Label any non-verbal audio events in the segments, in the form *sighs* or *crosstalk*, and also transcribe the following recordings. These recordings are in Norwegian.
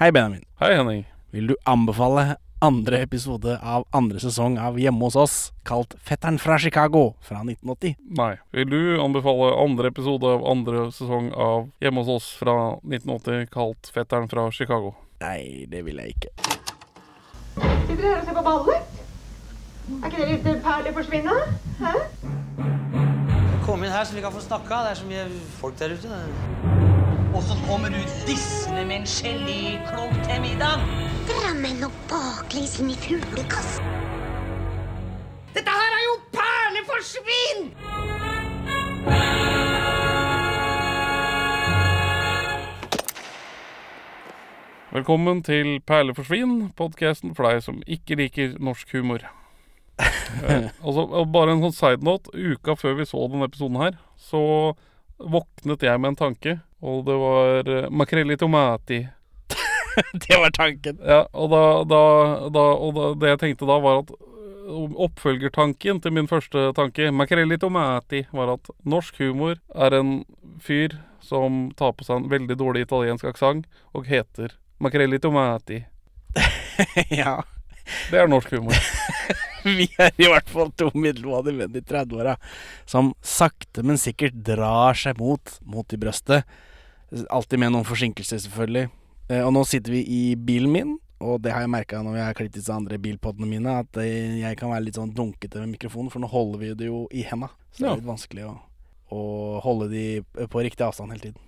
Hei, Benjamin. Hei, Henning. Vil du anbefale andre episode av andre sesong av Hjemme hos oss, kalt Fetteren fra Chicago fra 1980? Nei. Vil du anbefale andre episode av andre sesong av Hjemme hos oss fra 1980, kalt Fetteren fra Chicago? Nei, det vil jeg ikke. Sitter dere her og ser på ballet? Er ikke det litt perleforsvinne? Hæ? Kom inn her så vi kan få snakka. Det er så mye folk der ute. Og så kommer du dissende med en geléklump til middag. Drammen og baklengs inn i fuglekassen. Dette her er jo perleforsvinn! Velkommen til Perleforsvinn, podkasten for deg som ikke liker norsk humor. *laughs* eh, altså, bare en sånn side note. Uka før vi så denne episoden her, så våknet jeg med en tanke. Og det var uh, makrell i tomati. *laughs* det var tanken. Ja, og, da, da, da, og det jeg tenkte da, var at øh, oppfølgertanken til min første tanke, makrell i tomati, var at norsk humor er en fyr som tar på seg en veldig dårlig italiensk aksent og heter makrell i tomati. *laughs* ja. Det er norsk humor. *laughs* Vi er i hvert fall to middelmådige menn i 30-åra som sakte, men sikkert drar seg mot, mot i brøstet. Alltid med noen forsinkelser, selvfølgelig. Eh, Og nå sitter vi i bilen min, og det har jeg merka når jeg har klippet disse andre bilpodene mine, at eh, jeg kan være litt sånn dunkete med mikrofonen, for nå holder vi det jo i henda. Så det er litt vanskelig å, å holde de på riktig avstand hele tiden.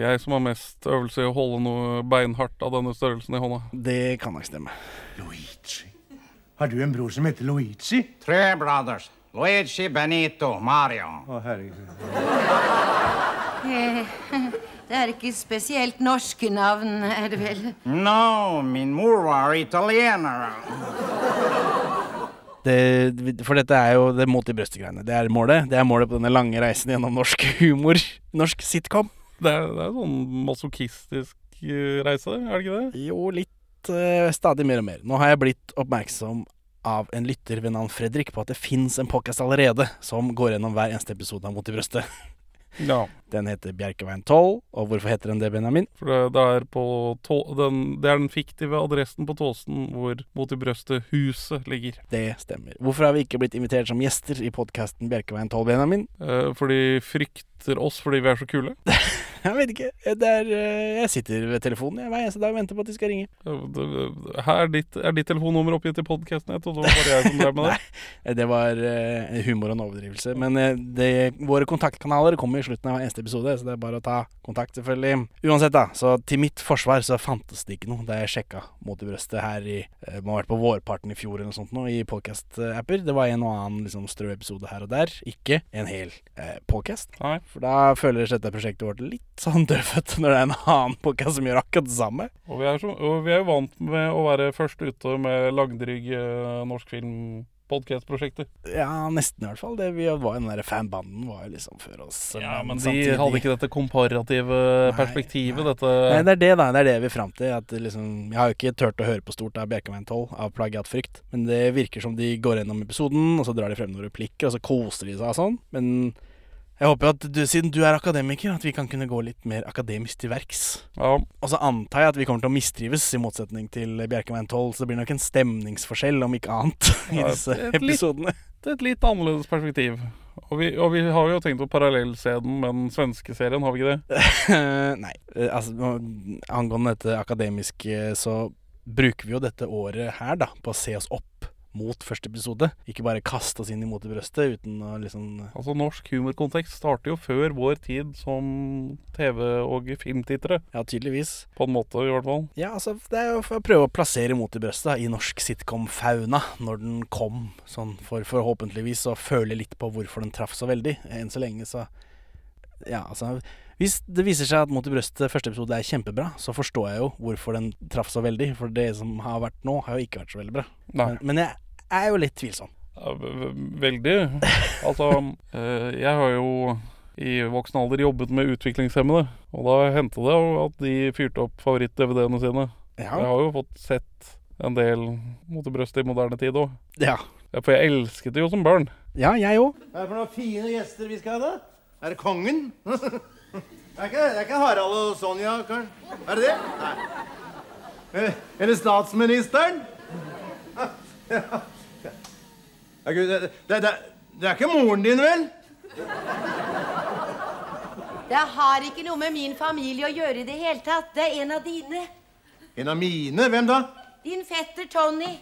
Jeg som har mest øvelse i å holde noe beinhardt av denne størrelsen i hånda. Det kan nok stemme. Luigi. Har du en bror som heter Luigi? Tre brothers. Luigi, Benito, Mario. Å, herregud. *laughs* Det er ikke spesielt norske navn, er det vel? No, min mor var italiener. Det, for dette er jo det mot i brøstet-greiene. Det er målet. Det er målet på denne lange reisen gjennom norsk humor. Norsk sitcom. Det er, det er sånn masochistisk øh, reise, er det ikke det? Jo, litt Uh, stadig mer og mer. Nå har jeg blitt oppmerksom av en lytter ved navn Fredrik på at det fins en podcast allerede som går gjennom hver eneste episode av Mot i brøstet. Ja. Den heter Bjerkeveien 12. Og hvorfor heter den det, Benjamin? For det, er den, det er den fiktive adressen på Tåsen hvor Mot i brøstet-huset ligger. Det stemmer. Hvorfor har vi ikke blitt invitert som gjester i podkasten Bjerkeveien 12, Benjamin? Eh, for de frykter oss fordi vi er så kule. *laughs* Jeg vet ikke. Det er, eh, jeg sitter ved telefonen jeg, hver eneste dag og venter på at de skal ringe. Eh, Her er ditt, er ditt telefonnummer oppgitt i podkasten. Jeg trodde det var bare jeg som drev med *laughs* det. Nei, Det var eh, humor og en overdrivelse. Men eh, det, våre kontaktkanaler kommer i slutten av hver eneste episode, så det er bare å ta kontakt, selvfølgelig. Uansett, da. Så til mitt forsvar så fantes det ikke noe da jeg sjekka Mot i brøstet her i eh, Må ha vært på vårparten i fjor eller noe sånt nå, i podcast-apper. Det var en og annen liksom strø episode her og der. Ikke en hel eh, podcast. Nei. For da føler dette prosjektet vårt litt sånn dødfødt når det er en annen podcast som gjør akkurat det samme. Og vi, er så, og vi er jo vant med å være først ute med langdrygg eh, norsk film podcast-prosjekter. Ja, nesten i hvert fall. Det vi var jo den der fanbanden var jo liksom før oss. Ja, men de samtidig- hadde ikke dette komparative perspektivet. Nei, Dette det er det, da. Det er det vi er fram til. At liksom, jeg har jo ikke turt å høre på stort av Bjerkeveien 12 av plagiatfrykt. Men det virker som de går gjennom episoden, og så drar de frem noen replikker, og så koser de seg og sånn. Men jeg håper at du, siden du er akademiker, at vi kan kunne gå litt mer akademisk til verks. Ja, Og så antar jeg at vi kommer til å mistrives, i motsetning til Bjerkeveien 12. Så det blir nok en stemningsforskjell, om ikke annet, *laughs* i Ja, disse et litt- episodene. det er et litt annerledes perspektiv. Og vi, og vi har jo tenkt på parallellscenen med den svenske serien, har vi ikke det? *laughs* Nei. eh, Altså, angående dette akademiske, så bruker vi jo dette året her, da, på å se oss opp mot første episode. Ikke bare kaste oss inn imot Mot i brøstet uten å liksom Altså Norsk humorkontekst starter jo før vår tid som TV- og filmtittere. Ja, tydeligvis. På en måte, i hvert fall. Ja, altså, det er jo for å prøve å plassere Mot i brøstet da, i norsk sitcom-fauna når den kom, sånn for forhåpentligvis å føle litt på hvorfor den traff så veldig. Enn så lenge, så Ja, altså Hvis det viser seg at Mot i brøstet første episode er kjempebra, så forstår jeg jo hvorfor den traff så veldig. For det som har vært nå, har jo ikke vært så veldig bra. Men, men jeg er jo litt tvilsom. Ja, veldig. Altså, *laughs* eh, jeg har jo i voksen alder jobbet med utviklingshemmede. Og da hendte det at de fyrte opp favoritt-DVD-ene sine. Jeg har jo fått sett en del mot i brøstet i moderne tid òg. Ja, For jeg elsket det jo som barn. ja jeg òg. Hva er det for noen fine gjester vi skal ha, da? Er det kongen? *laughs* det, er ikke, det er ikke Harald og Sonja, kanskje? Er det det? Nei. Eh, Eller statsministeren? *laughs* Ja, Gud, det, det, det, det er ikke moren din, vel? Det har ikke noe med min familie å gjøre i det hele tatt. Det er en av dine. En av mine? Hvem da? Din fetter Tony.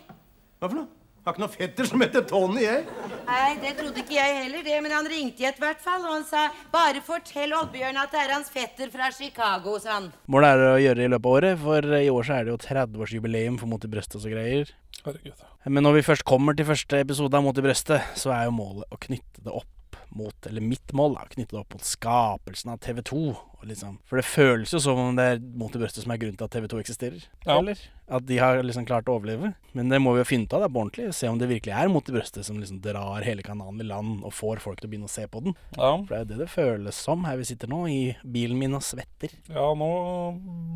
Hva for noe? Har ikke noen fetter som heter Tony, jeg. Nei, det trodde ikke jeg heller, det, men han ringte i et hvert fall, og han sa bare fortell Oddbjørn at det er hans fetter fra Chicago, sa han. Målet er å gjøre det i løpet av året, for i år så er det jo 30-årsjubileum for Mot i brøstet og greier. Herregud. Men når vi først kommer til første episode av Mot i brøstet, så er jo målet å knytte det opp mot Eller mitt mål, Å Knytte det opp mot skapelsen av TV2. Liksom, for det føles jo som om det er Mot i brøstet som er grunnen til at TV2 eksisterer. Ja. Eller? At de har liksom klart å overleve. Men det må vi jo finne ut av da, på ordentlig. Se om det virkelig er Mot i brøstet som liksom drar hele kanalen i land og får folk til å begynne å se på den. Ja. For det er jo det det føles som her vi sitter nå, i bilen min og svetter. ja, nå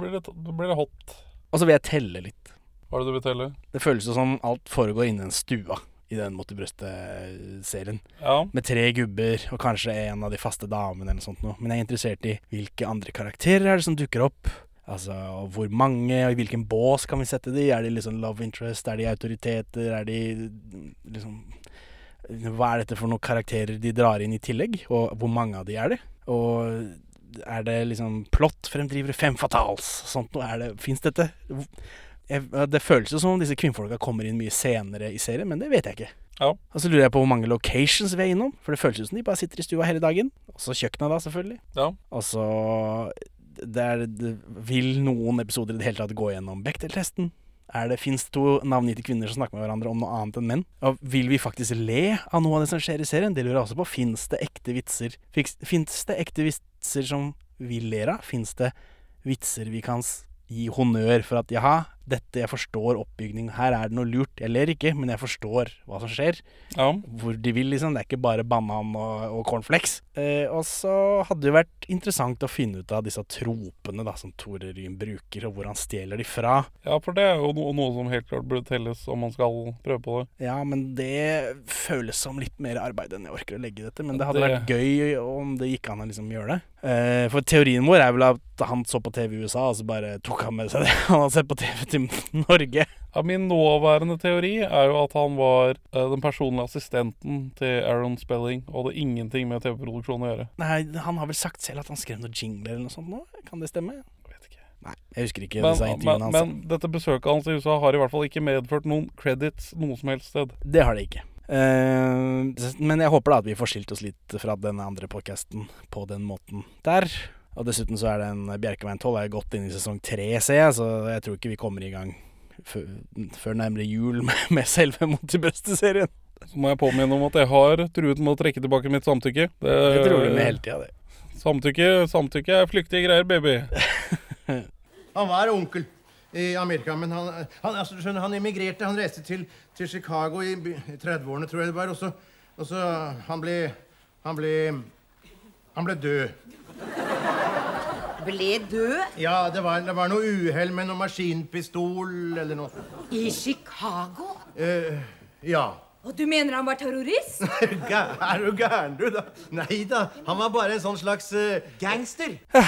blir det, blir det hot. Og så vil jeg telle litt. Hva er det du vil telle? Det føles jo som alt foregår inni den stua i den Mot i brøstet-serien. Ja. Med tre gubber og kanskje en av de faste damene eller noe sånt noe. Men jeg er interessert i hvilke andre karakterer er det som dukker opp. Altså, og hvor mange, og i hvilken bås kan vi sette de? Er de liksom love interest? Er de autoriteter? Er de liksom Hva er dette for noen karakterer de drar inn i tillegg? Og hvor mange av de er det? Og er det liksom plott, fremdrivere, fem fatals? Sånt noe? Det Fins dette? Jeg, det føles jo som om disse kvinnfolka kommer inn mye senere i serien, men det vet jeg ikke. Ja. Og så lurer jeg på hvor mange locations vi er innom, for det føles jo som de bare sitter i stua hele dagen. Også kjøkkenet, da, selvfølgelig. Ja. Og så det er, Vil noen episoder i det hele tatt gå gjennom Bechdel-testen? Er det to navngitte kvinner som snakker med hverandre om noe annet enn menn? Og vil vi faktisk le av noe av det som skjer i serien? Det lurer jeg også på. Fins det ekte vitser Fins det ekte vitser som vi ler av? Fins det vitser vi kan gi honnør for at jaha, dette jeg forstår oppbygning, her er det noe lurt. Jeg ler ikke, men jeg forstår hva som skjer. Ja. Hvor de vil, liksom. Det er ikke bare banan og, og cornflakes. Eh, og så hadde det vært interessant å finne ut av disse tropene da, som Tore Ryen bruker, og hvor han stjeler de fra. ja, for det er jo no noe som helt klart burde telles om man skal prøve på det. Ja, men det føles som litt mer arbeid enn jeg orker å legge i dette. Men det hadde Det- vært gøy om det gikk an å liksom gjøre det. Eh, for teorien vår er vel at han så på TV i USA, og så bare tok han med seg det *laughs* han hadde sett på TV til *laughs* Norge. Ja, min nåværende teori er jo at han var eh, den personlige assistenten til Aaron Spelling, og hadde ingenting med TV-produksjon å gjøre. Nei, han har vel sagt selv at han skrev noen jingler eller noe sånt nå? Kan det stemme? Jeg vet ikke. Nei, jeg husker ikke Men, disse men, hans. men dette besøket hans i USA har i hvert fall ikke medført noen credits noe som helst sted. Det har det ikke. Eh, men jeg håper da at vi får skilt oss litt fra den andre podcasten på den måten der. Og dessuten så er den Bjerkeveien 12 er godt inn i sesong 3 ser jeg, så jeg tror ikke vi kommer i gang før, før nærmere jul *laughs* med, med selve Mot i brøstet-serien. Så må jeg påminne om at jeg har truet med å trekke tilbake mitt samtykke. Det, Det tror du med hele tida, det. Samtykke, samtykke er flyktige greier, baby. *laughs* Han var onkel i Amerika, men han, han, altså, du skjønner, han emigrerte. Han reiste til, til Chicago i, 30-årene, tror jeg det var. Og så han ble Han ble Han ble død. Ble død Ja, det var, det var noe uhell med noe maskinpistol eller noe. i Chicago? Eh, ja. Og du mener han var terrorist? *laughs* Er du gæren, du, da? Nei da. Han var bare en sånn slags eh, gangster. *sighs*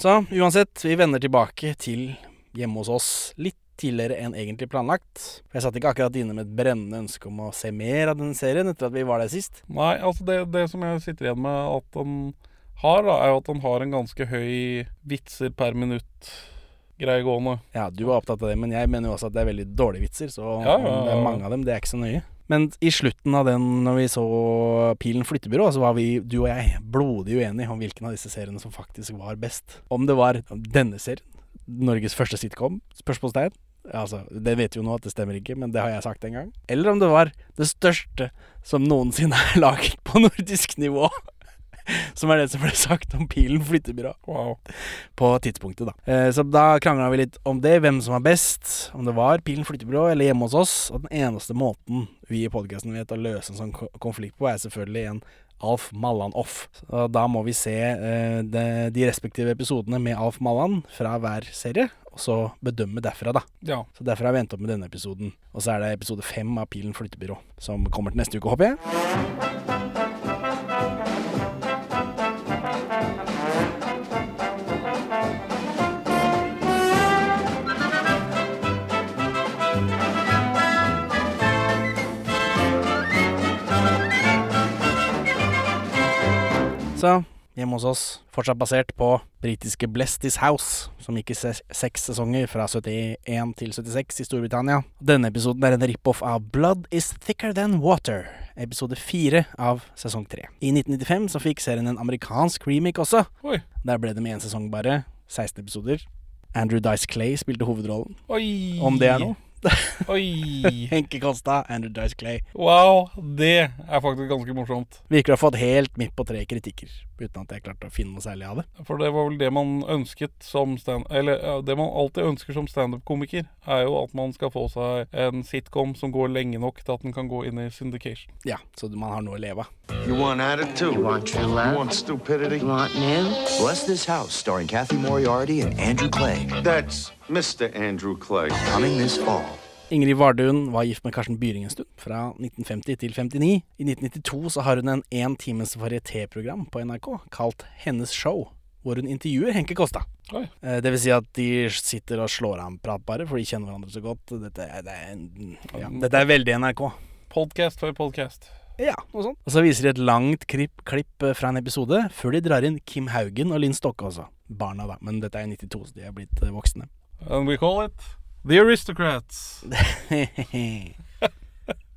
Så uansett, vi vender tilbake til hjemme hos oss litt tidligere enn egentlig planlagt. Jeg satt ikke akkurat inne med et brennende ønske om å se mer av denne serien etter at vi var der sist. Nei, altså det, det som jeg sitter igjen med at den har, da, er jo at han har en ganske høy vitser per minutt-greie gående. Ja, du var opptatt av det, men jeg mener jo også at det er veldig dårlige vitser, så Ja, ja, det er mange av dem, det er ikke så nøye. Men i slutten av den, når vi så Pilen flyttebyrå, så var vi, du og jeg, blodig uenige om hvilken av disse seriene som faktisk var best. Om det var denne serien, Norges første sitcom, spørsmålstegn. Altså, det vet vi jo nå at det stemmer ikke, men det har jeg sagt en gang. Eller om det var det største som noensinne er *laughs* laget på nordisk nivå. Som er det som ble sagt om Pilen flyttebyrå Wow. på tidspunktet, da. Eh, så da krangla vi litt om det, hvem som var best. Om det var Pilen flyttebyrå eller hjemme hos oss. Og den eneste måten vi i podkasten vet å løse en sånn konflikt på, er selvfølgelig en Alf Mallan-off. Så da må vi se eh, de, de respektive episodene med Alf Mallan fra hver serie, og så bedømme derfra, da. Ja. Så derfor har vi endt opp med denne episoden. Og så er det episode fem av Pilen flyttebyrå, som kommer til neste uke, håper jeg. Så hjemme hos oss, fortsatt basert på britiske Blessed This House, som gikk i se- seks sesonger fra 71 til 76 i Storbritannia. Denne episoden er en rip-off av Blood Is Thicker Than Water, episode fire av sesong tre. I 1995 så fikk serien en amerikansk remake også. Oi. Der ble det med én sesong bare, 16 episoder. Andrew Dice Clay spilte hovedrollen. Oi. Om det er noe. Oi. *laughs* Henke Kosta, Andrew Dice Clay. Wow, det er faktisk ganske morsomt. Virker å ha fått helt midt på tre kritikker, uten at jeg klarte å finne noe særlig av det. For det var vel det man ønsket som stand... Eller ja, det man alltid ønsker som standup-komiker, er jo at man skal få seg en sitcom som går lenge nok til at den kan gå inn i syndication. Ja, så man har noe å leve av. You want attitude? You want true love? You want stupidity? You want new? Bless This House, starring Kathy Moriarty and Andrew Clay. That's Mr. Andrew Clay. Coming this fall. Ingrid Vardun var gift med Karsten Byring en stund, fra 1950 til 59. I 1992 så har hun en én times varietéprogram på NRK kalt Hennes Show, hvor hun intervjuer Henke Kosta. Oi. Eh, Det vil si at de sitter og slår av en prat bare, for de kjenner hverandre så godt. Dette er, det er, ja, dette er veldig NRK. Podcast for podcast. Ja, noe sånt. Og så viser de et langt klipp, klipp eh, fra en episode, før de drar inn Kim Haugen og Linn Stokke også. Barna, da. Men dette er 92, så de er blitt eh, voksne. And we call it The Aristocrats. *laughs*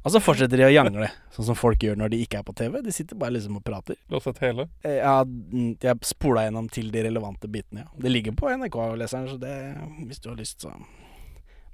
Og så fortsetter de å jangle, sånn som folk gjør når de ikke er på TV. De sitter bare liksom og prater. Du har sett hele? Eh, Ja, de jeg spola gjennom til de relevante bitene, ja. Det ligger på NRK-leseren, så det Hvis du har lyst, så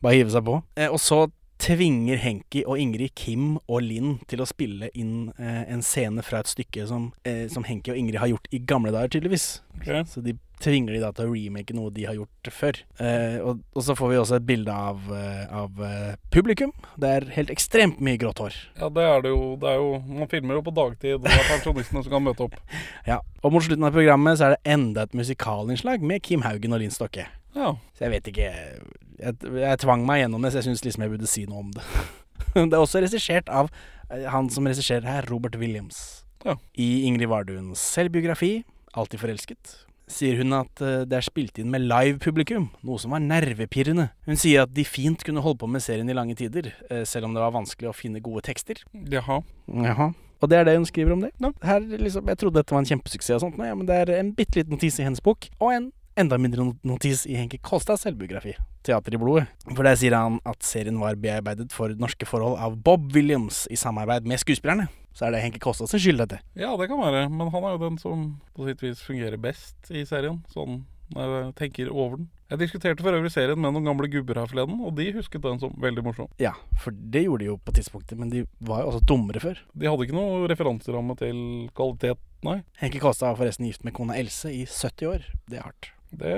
bare hive seg på. Eh, og så tvinger Henki og Ingrid Kim og Linn til å spille inn eh, en scene fra et stykke som, eh, som Henki og Ingrid har gjort i gamle dager, tydeligvis. Ok. Så de tvinger de da til å remake noe de har gjort før. Eh, og, og så får vi også et bilde av, eh, av eh, publikum. Det er helt ekstremt mye grått hår. Ja, det er det jo. Det er jo Man filmer jo på dagtid, og det er pensjonistene som kan møte opp. *laughs* Ja, Og mot slutten av programmet så er det enda et musikalinnslag med Kim Haugen og Linn Stokke. Ja. Så jeg vet ikke Jeg, jeg tvang meg gjennom det, så jeg syns liksom jeg burde si noe om det. *laughs* det er også regissert av eh, han som regisserer her, Robert Williams. Ja. I Ingrid Varduens selvbiografi, 'Alltid forelsket', sier hun at eh, det er spilt inn med live-publikum, noe som var nervepirrende. Hun sier at de fint kunne holde på med serien i lange tider, eh, selv om det var vanskelig å finne gode tekster. Jaha. Jaha. Og det er det hun skriver om det. Her, liksom, jeg trodde dette var en kjempesuksess, og sånt, men, det er en bitte liten notis i hennes bok, og en enda mindre notis i Henke Kolstads selvbiografi, 'Teater i blodet'. For der sier han at serien var bearbeidet for norske forhold av Bob Williams i samarbeid med skuespillerne. Så er det Henke Kolstads skyld, dette. Ja, det kan være. Men han er jo den som på sitt vis fungerer best i serien. Sånn når jeg tenker over den. Jeg diskuterte for øvrig serien med noen gamle gubber her forleden, og de husket den som veldig morsom. Ja, for det gjorde de jo på tidspunktet, men de var jo også dummere før. De hadde ikke noe referanseramme til kvalitet, nei. Henke Kolstad var forresten gift med kona Else i 70 år. Det er hardt. Det,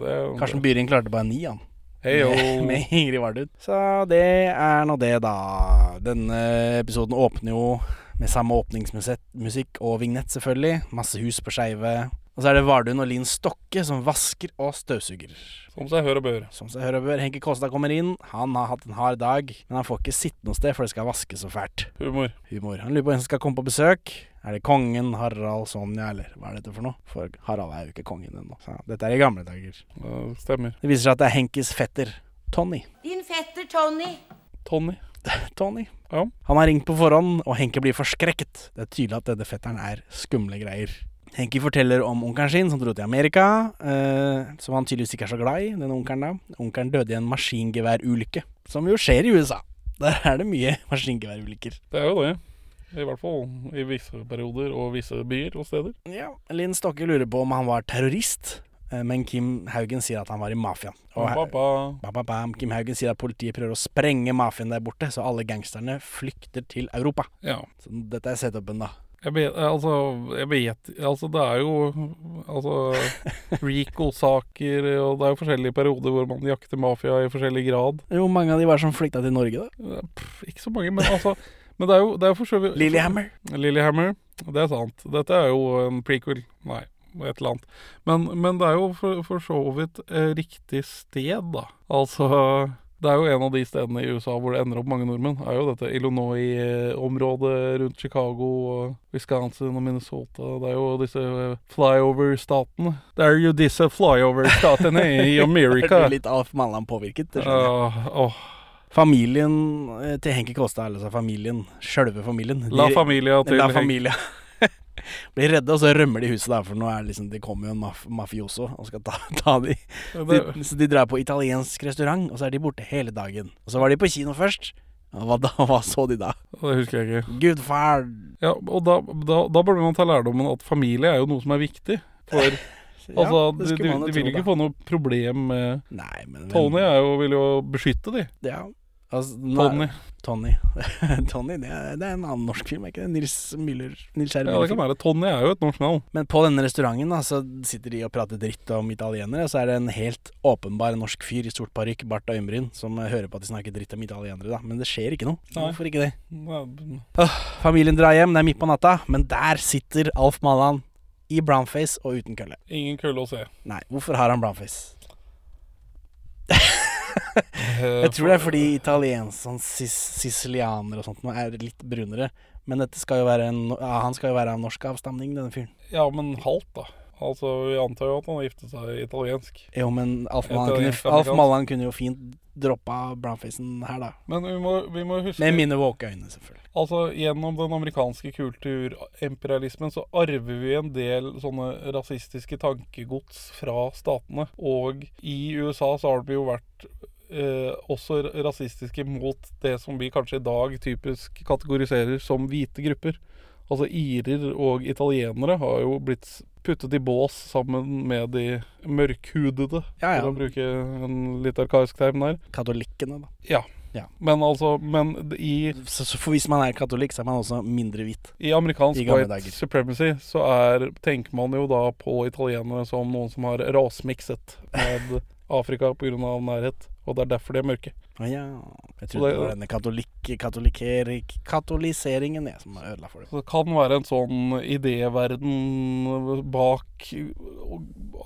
det Karsten Byring klarte bare ni, han. Hey, Med, *laughs* med Ingrid Vardud. Så det er nå det, da. Denne episoden åpner jo med samme åpningsmusikk og vignett, selvfølgelig. Masse hus på skeive. Og så er det Vardun og Linn Stokke som vasker og støvsuger. Som seg hør og bør. Som seg hør og bør. Henke Kåstad kommer inn. Han har hatt en hard dag, men han får ikke sitte noe sted, for det skal vaskes så fælt. Humor. Humor. Han lurer på hvem som skal komme på besøk. Er det kongen, Harald, Sonja, eller hva er dette for noe? For Harald er jo ikke kongen ennå. Så dette er i gamle dager. Det stemmer. Det viser seg at det er Henkes fetter, Tony. Din fetter Tony. Tony. *laughs* Tony. Ja. Han har ringt på forhånd, og Henke blir forskrekket. Det er tydelig at denne fetteren er skumle greier. Henke forteller om onkelen sin som dro til Amerika, eh, som han tydeligvis ikke er så glad i, denne onkelen da. Onkelen døde i en maskingeværulykke, som jo skjer i USA. Der er det mye *laughs* maskingeværulykker. Det er jo det. I hvert fall i visse perioder og visse byer og steder. Ja, Linn Stokke lurer på om han var terrorist, eh, men Kim Haugen sier at han var i mafiaen. Og. Ba, ba, ba. Kim Haugen sier at politiet prøver å sprenge mafiaen der borte, så alle gangsterne flykter til Europa. Ja. Så dette er setupen, da. Jeg vet, altså, jeg vet Altså, det er jo Altså *laughs* Rico-saker, og det er jo forskjellige perioder hvor man jakter mafia i forskjellig grad. Hvor mange av de var som flykta til Norge, da? Pff, ikke så mange, men altså Men det er jo, det er for så vidt Lillehammer. Lillehammer, det er sant. Dette er jo en prequel. Nei, et eller annet. Men, men det er jo for, for så vidt eh, riktig sted, da. Altså det er jo en av de stedene i USA hvor det ender opp mange nordmenn. er jo dette Illinois-området rundt Chicago og Wisconsin og Minnesota. Det er jo disse flyover-statene. Det er jo disse flyover-statene i *laughs* Er America. du litt av Malland påvirket? Det. Uh. Familien eh, til Henki Kåstad, altså familien, sjølve familien La Familia til La Familia. Blir redde, og så rømmer de huset, der, for nå er det liksom Det kommer jo en maf mafioso og skal ta, *laughs* ta de. Ja, de. Så de drar på italiensk restaurant, og så er de borte hele dagen. Og så var de på kino først. Hva, da, *laughs* hva så de da? Det husker jeg ikke. Gudfar. Ja, og da, da, da burde man ta lærdommen at familie er jo noe som er viktig. For *laughs* altså, de, de, de vil ikke få noe problem med Nei, men Tony jo, vil jo beskytte de. Ja. Altså, Tony. Tony. *laughs* Tony, det er, det er en annen norsk film, er ikke det? Nils Müller. Nils Ja, det kan være. Tony er jo et norsk navn. Men på denne restauranten da, så sitter de og prater dritt om italienere, og så er det en helt åpenbar norsk fyr i sort parykk, bart og øyenbryn, som hører på at de snakker dritt om italienere, da. Men det skjer ikke noe. Nei. Hvorfor ikke det? Åh, familien drar hjem, det er midt på natta, men der sitter Alf Malan i brownface og uten kølle. Ingen kølle å se. Nei, hvorfor har han brownface? *laughs* Jeg tror det er fordi italiensk, sånn sicilianere og sånt nå er litt brunere. Men dette skal jo være en, ja, han skal jo være av norsk avstamning, denne fyren. Ja, men halvt, da. Altså, Vi antar jo at han har giftet seg italiensk. Jo, men Alf Mallan kunne, kunne jo fint droppa brownfacen her, da. Men vi må, vi må huske Med mine våke øyne, selvfølgelig. Altså, Gjennom den amerikanske kulturimperialismen så arver vi en del sånne rasistiske tankegods fra statene. Og i USA så har det jo vært eh, også rasistiske mot det som vi kanskje i dag typisk kategoriserer som hvite grupper. Altså irer og italienere har jo blitt puttet i bås sammen med de mørkhudede, Ja, ja. for å bruke en litt arkaisk term der. Katolikkene, da. Ja. Ja. Men altså Men i Så, så hvis man er katolikk, så er man også mindre hvit. I amerikansk I white dager. supremacy så er, tenker man jo da på italienere som noen som har rasmikset med *laughs* Afrika pga. nærhet. Og det er derfor de er mørke. Å ja. Jeg trodde det det- var denne katolik, katolikkering, katoliseringen jeg, som ødela for. Så det kan være en sånn idéverden bak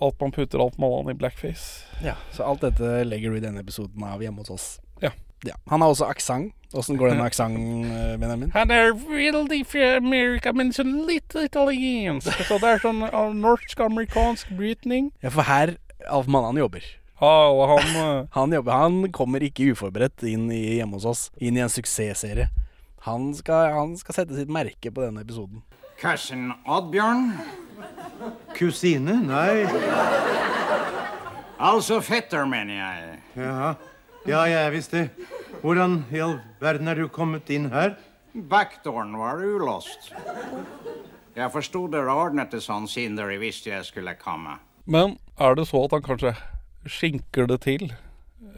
at man putter alt Mallan i blackface. Ja, Så alt dette legger du i denne episoden av Hjemme hos oss. Ja. ja. Han har også aksent. Åssen går det med aksent, eh, Benjamin? Han er veldig fra Amerika, men så litt italiensk. Så det er sånn uh, norsk-amerikansk brytning. Ja, for her Alf Mallan jobber. Og han eh, *laughs* Han jobber, han kommer ikke uforberedt inn i Hjemme hos oss, inn i en suksessserie. Han skal, han skal sette sitt merke på denne episoden. Cousin Oddbjørn. Kusine? Nei. Altså fetter, mener jeg. Jaha. Ja, jeg er visst det. Hvordan i all verden er du kommet inn her? Backdooren var ulåst. Jeg forsto dere ordnet det sånn siden dere visste jeg skulle komme. Men er det så at han kanskje skinker det til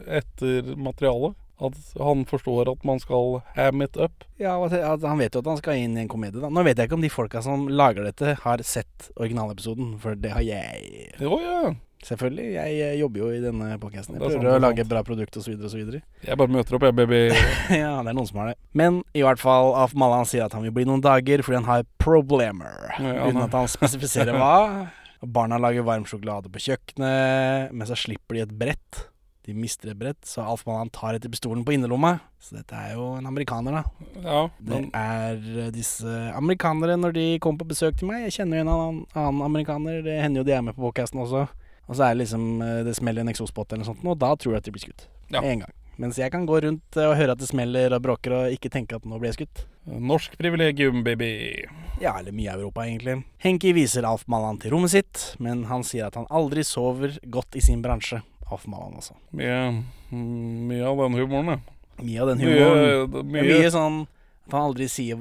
etter materialet? At han forstår at man skal ham it up? Ja, Han vet jo at han skal inn i en komedie. da Nå vet jeg ikke om de folka som lager dette, har sett originalepisoden, for det har jeg. Jo, ja. Selvfølgelig. Jeg jobber jo i denne podkasten. Jeg prøver er sant, å lage bra produkt osv. osv. Jeg bare møter opp, jeg, baby. *laughs* ja, det er noen som har det. Men i hvert fall, Afmala sier at han vil bli noen dager fordi han har problemer. Ja, ja, uten at han spesifiserer hva. *laughs* Barna lager varm sjokolade på kjøkkenet, men så slipper de et brett. De mister et brett, så Alf Mallan tar etter pistolen på innerlomma. Så dette er jo en amerikaner, da. Ja, Det er eh, disse amerikanere når de kommer på besøk til meg. Jeg kjenner jo en annen, annen amerikaner. Det hender jo de er med på podkasten også. Og så er det liksom eh, Det smeller en eksosbåt eller noe sånt, og da tror jeg at de blir skutt. Ja. En gang. Mens jeg kan gå rundt eh, og høre at det smeller og bråker og ikke tenke at nå blir jeg skutt. Norsk privilegium, baby. Ja, eller mye Europa, egentlig. Henki viser Alf Malan til rommet sitt, men han sier at han aldri sover godt i sin bransje. Alf Malan, altså. Mye, mye av den humoren, ja. Mye av den humoren. Mye, mye- mye sånn at han aldri sier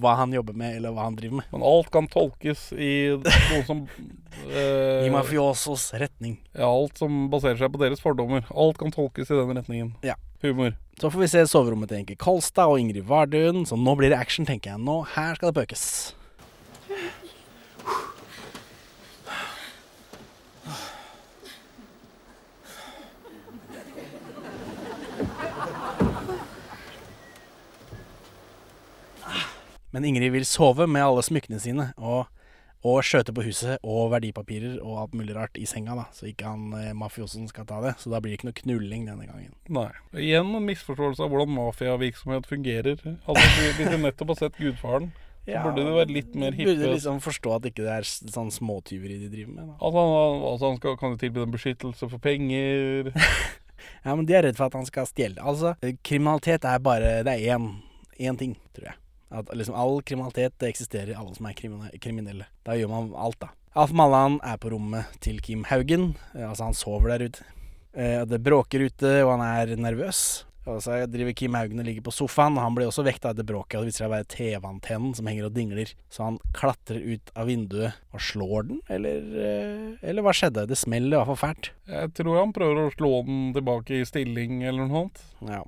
hva han jobber med, eller hva han driver med. Men alt kan tolkes i noe som *laughs* eh, I mafiosos retning. Ja, alt som baserer seg på deres fordommer. Alt kan tolkes i den retningen. Ja. Humor. Så får vi se soverommet til Enke Kolstad og Ingrid Vardøen. Så nå blir det action, tenker jeg. Nå, her skal det pøkes. Men Ingrid vil sove med alle smykkene sine og, og skjøte på huset og verdipapirer og alt mulig rart i senga, da. Så ikke han eh, mafiosen skal ta det. Så da blir det ikke noe knulling denne gangen. Nei. Igjen en misforståelse av hvordan mafiavirksomhet fungerer. Altså, Hvis du nettopp har sett Gudfaren, så Ja, burde det være litt mer hippe. Burde liksom forstå at ikke det er sånn småtyveri de driver med. Da. Altså, han, altså han skal, kan jo tilby dem beskyttelse for penger. *laughs* Ja, men de er redd for at han skal stjele. Altså, eh, kriminalitet er bare Det er én, én ting, tror jeg. At liksom all kriminalitet det eksisterer i alle som er kriminelle. Da gjør man alt, da. Alf Mallan er på rommet til Kim Haugen. Eh, altså, han sover der ute. Eh, det bråker ute, og han er nervøs. Og så driver Kim Haugen og ligger på sofaen, og han blir også vekta av det bråket. Og det viser seg å være TV-antennen som henger og dingler. Så han klatrer ut av vinduet og slår den, eller, eh, eller hva skjedde? Det smeller i hvert fall fælt. Jeg tror han prøver å slå den tilbake i stilling eller noe sånt. Ja.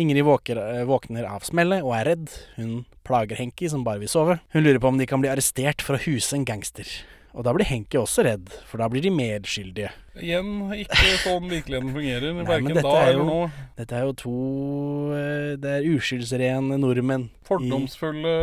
Ingrid våker, eh, våkner av smellet og er redd. Hun plager Henki, som bare vil sove. Hun lurer på om de kan bli arrestert for å huse en gangster. Og da blir Henki også redd, for da blir de medskyldige. Igjen ikke sånn virkeligheten fungerer. Nei, men dette er, jo, dette er jo to eh, Det er uskyldsrene nordmenn Fordomsfulle,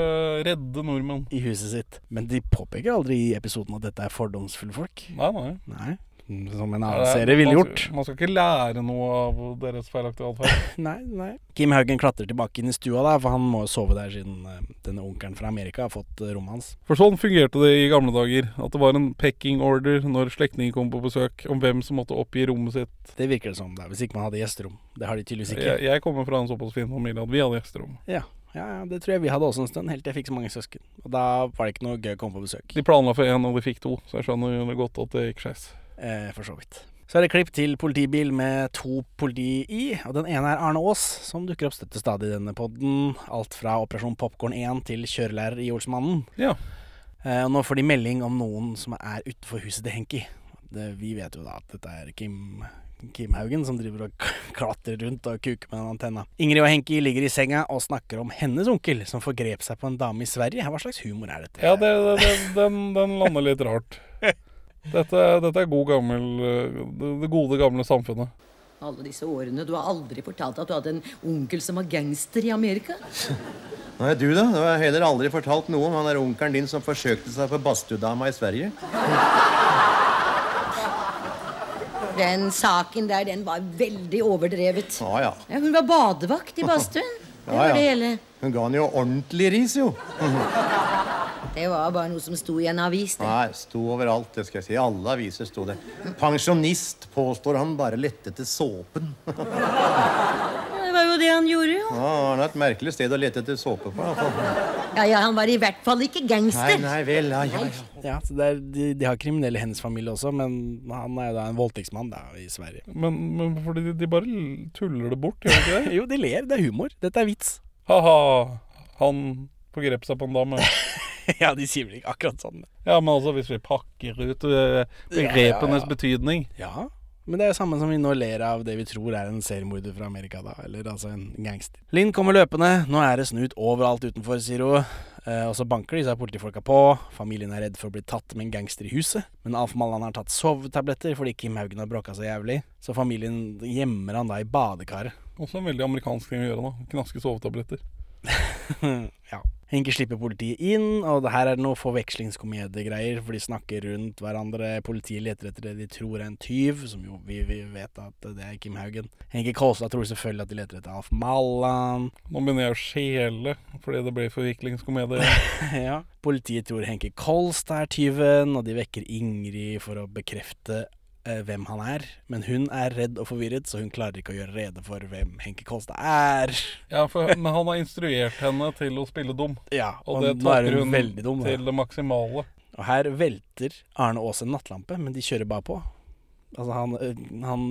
redde nordmenn. i, i huset sitt. Men de påpeker aldri i episoden at dette er fordomsfulle folk. Nei, nei. Nei. Som en annen er- serie ville gjort. Man skal ikke lære noe av deres feilaktige atferd. *laughs* Nei, nei. Kim Haugen klatrer tilbake inn i stua, da, for han må jo sove der siden eh, denne onkelen fra Amerika har fått eh, rommet hans. For sånn fungerte det i gamle dager. At det var en pecking order når slektninger kom på besøk, om hvem som måtte oppgi rommet sitt. Det virker det som, da, hvis ikke man hadde gjesterom. Det har de tydeligvis ikke. Jeg, jeg kommer fra en såpass fin familie at vi hadde gjesterom. Ja, ja, ja, det tror jeg vi hadde også en stund, helt til jeg fikk så mange søsken. Og da var det ikke noe gøy å komme på besøk. De planla for én, og de fikk to, så jeg skjønner jo godt at det gikk skeis. Eh, for så vidt. Så er det klipp til politibil med to politi i, og den ene er Arne Aas, som dukker opp støtte stadig i denne podden. Alt fra Operasjon Popkorn 1 til kjørelærer i Olsmannen. Ja. Eh, og nå får de melding om noen som er utenfor huset til Henki. Det, vi vet jo da at dette er Kim, Kim Haugen som driver og klatrer rundt og kuker med den antenna. Ingrid og Henki ligger i senga og snakker om hennes onkel som forgrep seg på en dame i Sverige. Hva slags humor er dette? Ja, det, det, det, den, den lander litt rart. *laughs* Dette, dette er god gammel, eh, det, gode, gamle samfunnet. Alle disse årene. Du har aldri fortalt at du hadde en onkel som var gangster i Amerika? *laughs* Nei, du da? Du har heller aldri fortalt noe om han der onkelen din som forsøkte seg på badstuedama i Sverige. *laughs* Den saken der, den var veldig overdrevet. Ja, ja. Ja, hun var badevakt i *laughs* badstuen. Det Ja, var ja. det hele. Hun ga han jo ordentlig ris, jo. Det var bare noe som sto i en avis. Det. Nei, sto overalt, det skal jeg si. I alle aviser sto det. Pensjonist påstår han bare lette etter såpen. *laughs* Det var jo det han gjorde, jo. Ja, han har et merkelig sted å lete etter såpe på. i hvert fall. Ja, ja, Han var i hvert fall ikke gangster. Nei, nei vel, ja, ja, ja. Ja, så det er, de, de har kriminelle i hennes familie også, men han er jo da en voldtektsmann da, i Sverige. Men, men fordi de, de bare tuller det bort, gjør de ikke det? *laughs* jo, de ler. Det er humor. Dette er vits. Ha-ha, han forgrep seg på en dame. *laughs* *laughs* ja, de sier vel ikke akkurat sånn. Ja, men altså, hvis vi pakker ut eh, begrepenes betydning Ja, men det er jo samme som vi nå ler av det vi tror er en seriemorder fra Amerika, da. Eller altså en gangster. Linn kommer løpende. Nå er det snut overalt utenfor, sier hun. Eh, og så banker de seg politifolka på. Familien er redd for å bli tatt med en gangster i huset. Men Alf Mallan har tatt sovetabletter fordi Kim Haugen har bråka så jævlig. Så familien gjemmer han da i badekaret. Også en veldig amerikansk ting å gjøre, da. Knaske sovetabletter. *laughs* *laughs* ja. Henke slipper politiet inn, og det her er det noe forvekslingskomediegreier, for de snakker rundt hverandre. Politiet leter etter det de tror er en tyv, som jo vi, vi vet at det er Kim Haugen. Henke Kolstad tror selvfølgelig at de leter etter Alf Mallan. Nå begynner jeg å skjele fordi det blir forviklingskomedie. *laughs* ja. Politiet tror Henke Kolstad er tyven, og de vekker Ingrid for å bekrefte hvem han er. Men hun er redd og forvirret, så hun klarer ikke å gjøre rede for hvem Henke Kolstad er. Ja, for, men han har instruert henne til å spille dum. *laughs* Ja, og og det tar hun hun dum, til det maksimale. Og her velter Arne Aas en nattlampe, men de kjører bare på. Altså Han, øh, han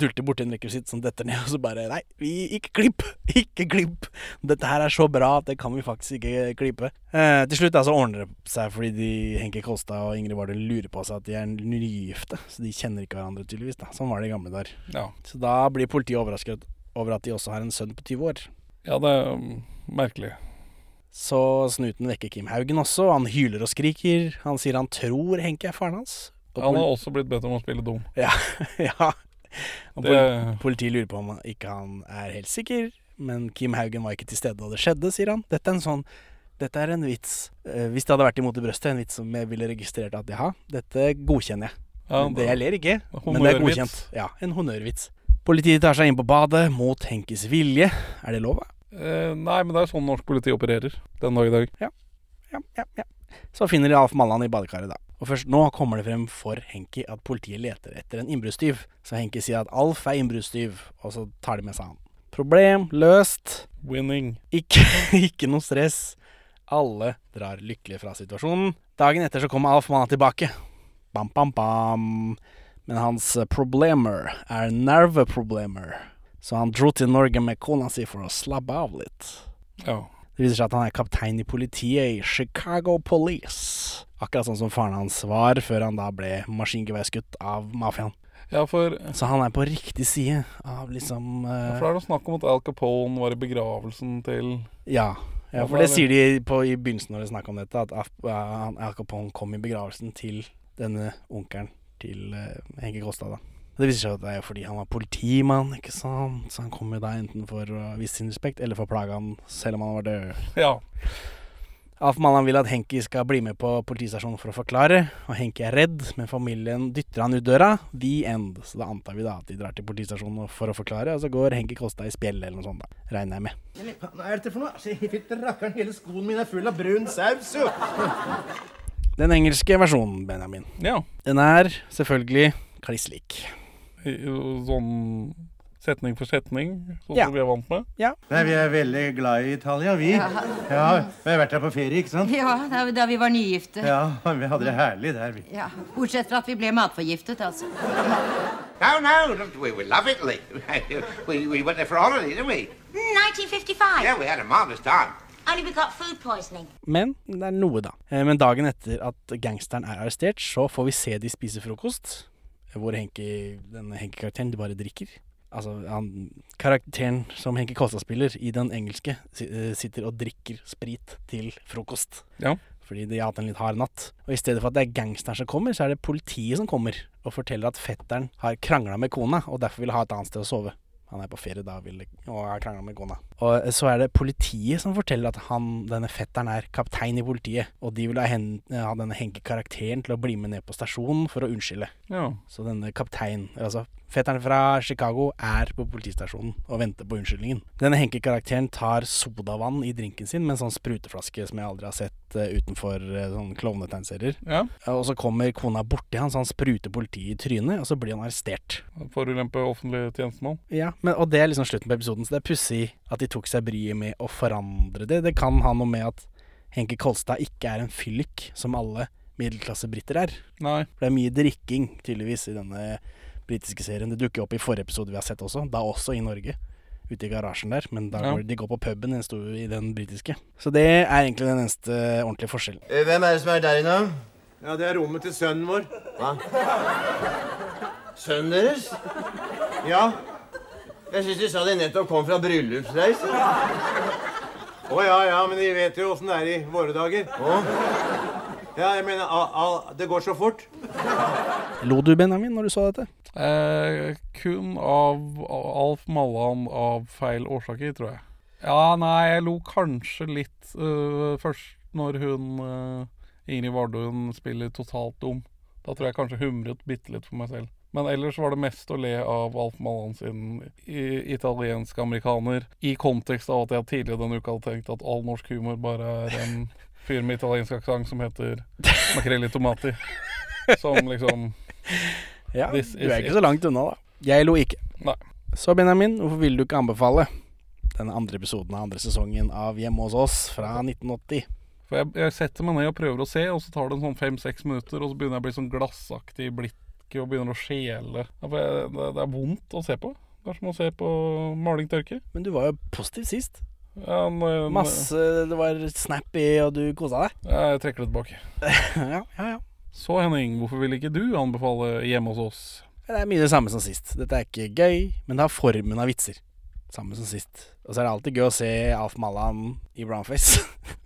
dulter borti en rekvisitt som detter ned, *laughs* og så bare Nei, vi, ikke klipp! *laughs* Ikke klipp! Dette her er så bra at det kan vi faktisk ikke klippe. Eh, til slutt altså, ordner det seg fordi de, Henke Kolstad og Ingrid Vardø lurer på seg at de er nygifte. Så de kjenner ikke hverandre, tydeligvis. da Sånn var det i gamle dager. Ja. Så da blir politiet overrasket over at de også har en sønn på 20 år. Ja, det er um, merkelig. Så snuten vekker Kim Haugen også. Han hyler og skriker. Han sier han tror Henke er faren hans. Han har også blitt bedt om å spille dum. *laughs* Ja. ja. Og Det- politiet lurer på om ikke han er helt sikker, men Kim Haugen var ikke til stede da det skjedde, sier han. Dette er en sånn dette er en vits. Eh, hvis det hadde vært imot i brøstet, en vits som jeg ville registrert at ja, dette godkjenner jeg. Ja, men det jeg ler ikke, men det er godkjent. Ja, en honnørvits. Politiet tar seg inn på badet mot Henkes vilje. Er det lov? Eh, nei, men det er sånn norsk politi opererer den dag i dag. Ja. Ja, ja, ja. Så finner de Alf Mallan i badekaret, da. Og først nå kommer det frem for Henki at politiet leter etter en innbruddstyv. Så Henki sier at Alf er innbruddstyv, og så tar de med seg han. Problem løst. Winning. Ikke, *laughs* ikke noe stress. Alle drar lykkelig fra situasjonen. Dagen etter så kommer Alf Manna tilbake. Bam, bam, bam. Men hans problemer er nerveproblemer. Så han dro til Norge med kona si for å slappe av litt. Ja. Det viser seg at han er kaptein i politiet i Chicago Police. Akkurat sånn som faren hans var før han da ble maskingeværskutt av mafiaen. Ja, for Så han er på riktig side av liksom eh, For det er noe snakk om at Al Capone var i begravelsen til Ja. Ja, for det er sier de på, i begynnelsen når de snakker om dette, at uh, Al Capone kom i begravelsen til denne onkelen til uh, Henke Kolstad. da. Det viser seg at det er fordi han var politimann, ikke sant. Så han kom jo da enten for å vise sin respekt, eller for å plage han selv om han var død. Ja. Alf vil at Henki skal bli med på politistasjonen for å forklare, og Henki er redd, men familien dytter han ut døra. The end. Så da antar vi da at de drar til politistasjonen for å forklare, og så går Henki Kolstad i spjell eller noe sånt, da. Regner jeg med. Hva er dette for noe? Fytti rakkeren, hele skoen min er full av brun saus, jo! Den engelske versjonen, Benjamin. Ja. Den er selvfølgelig kliss lik. Sånn setning for setning, sånn Ja. som vi er vant med. Ja. Nei, vi er veldig glad i Italia, vi. Ja. Ja, Vi har vært der på ferie, ikke sant? Ja, da, da vi var nygifte. Ja, vi hadde det herlig der, vi. Ja, Bortsett fra at vi ble matforgiftet, altså. No, no, we, we love Italy. *laughs* we, we went there for holiday, didn't we? 1955. Yeah, we had a marvelous time. Only we got food poisoning. Men det er noe, da. Eh, Men dagen etter at gangsteren er arrestert, så får vi se de spise frokost. Hvor Henke, denne Henke-karakteren de bare drikker. Altså, han, karakteren som Henke Kolstad spiller i den engelske, eh, sitter og drikker sprit til frokost. Ja. Fordi de har hatt en litt hard natt. Og i stedet for at det er gangsteren som kommer, så er det politiet som kommer og forteller at fetteren har krangla med kona, og derfor vil ha et annet sted å sove. Han er på ferie da og har krangla med kona. Og så er det politiet som forteller at han, denne fetteren er kaptein i politiet, og de vil ha, hen, ha denne Henke-karakteren til å bli med ned på stasjonen for å unnskylde. Ja. Så denne kaptein, altså fetteren fra Chicago, er på politistasjonen og venter på unnskyldningen. Denne Henke-karakteren tar sodavann i drinken sin med en sånn spruteflaske som jeg aldri har sett uh, utenfor uh, sånne klovnetegnserier. Ja. Og så kommer kona borti han, så han spruter politiet i trynet, og så blir han arrestert. Forulempe offentlig tjenestemann. Ja, men, og det er liksom slutten på episoden, så det er pussig at de tok seg bryet med å forandre det. Det kan ha noe med at Henke Kolstad ikke er en fyllik, som alle middelklassebriter er. Nei. For det er mye drikking, tydeligvis, i denne britiske serien. Det dukker opp i forrige episode vi har sett også, da også i Norge. Ute i garasjen der, men da Ja. går de går på puben den, store- i den britiske. Så det er egentlig den eneste ordentlige forskjellen. Hvem er det som er der inne? Ja, det er rommet til sønnen vår. Hva? Sønnen deres? Ja. Jeg syns de sa de nettopp kom fra bryllupsreise. Å ja, ja, men de vet jo åssen det er i våre dager. Oh. Ja, jeg mener, a, a, det går så fort. Lo du, Benjamin, når du så dette? Eh, kun av Alf Mallan av feil årsaker, tror jeg. Ja, nei, jeg lo kanskje litt uh, først når hun uh, Ingrid Vardøen spiller totalt dum. Da tror jeg kanskje humret bitte litt for meg selv. Men ellers var det mest å le av Alf Malan sin i- italienske amerikaner, i kontekst av at jeg tidligere denne uka hadde tenkt at all norsk humor bare er en fyr med italiensk aksent som heter makrell i tomati. Som liksom *laughs* Ja, du er ikke it. så langt unna, da. Jeg lo ikke. Nei. Så Benjamin, hvorfor vil du ikke anbefale den andre episoden av andre sesongen av Hjemme hos oss fra 1980? For jeg, jeg setter meg ned og prøver å se, og så tar det en sånn fem-seks minutter, og så begynner jeg å bli sånn glassaktig i blikket og begynner å skjele. Det, er vondt å se på. Det er som å se på maling tørke. Men du var jo positiv sist. Ja, når- Masse Det var snappy, og du kosa deg. Ja, jeg trekker det tilbake. *laughs* ja, ja, ja. Så Henning, hvorfor vil ikke du anbefale Hjemme hos oss? Det er mye det samme som sist. Dette er ikke gøy, men det har formen av vitser. Samme som sist. Og så er det alltid gøy å se Alf Mallan i brownface. *laughs*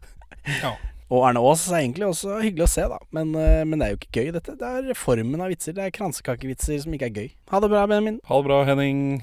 Ja. Og Erne Aas er egentlig også hyggelig å se, da. Men, eh, men det er jo ikke gøy, dette. Det er formen av vitser. Det er kransekakevitser som ikke er gøy. Ha det bra, Benjamin. Ha det bra, Henning.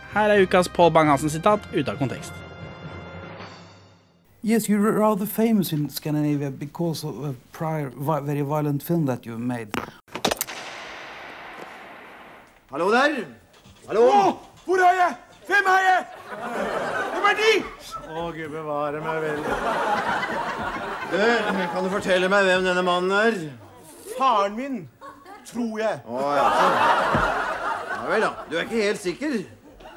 Her er ukas Pål Bang-Hansen-sitat ute av kontekst. Yes, you're rather famous in Scandinavia because of a prior vi very violent film that you made. Hallo der! Hallo! hvor er jeg? Hvem er jeg? Hvem er de? Å, gud bevare meg vel. Du, kan du fortelle meg hvem denne mannen er? Faren min, tror jeg. Å, ja, ja vel, da. Du er ikke helt sikker?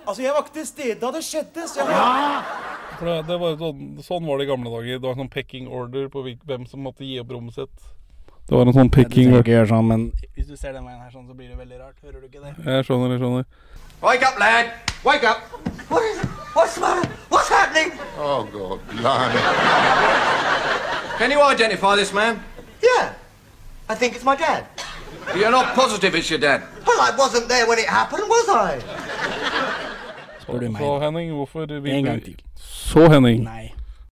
Altså, jeg var ikke til stede da det skjedde, så jeg For det, det var sånn, sånn var det i gamle dager. Det var en sånn pecking order på hvem som måtte gi opp rommet sitt. Det var en sånn pecking order. sånn, men hvis du ser den veien her sånn, så blir det veldig rart. Hører du ikke det? Jeg skjønner, jeg skjønner. Wake up, lad! Wake up! What is? What's the matter? What's happening? Oh, God, blimey. Can you identify this man? Yeah. I think it's my dad. You're not positive it's your dad. Well, I wasn't there when it happened, was I? Spør du meg. Så Henning, hvorfor vil En gang til. Så Henning, Nei,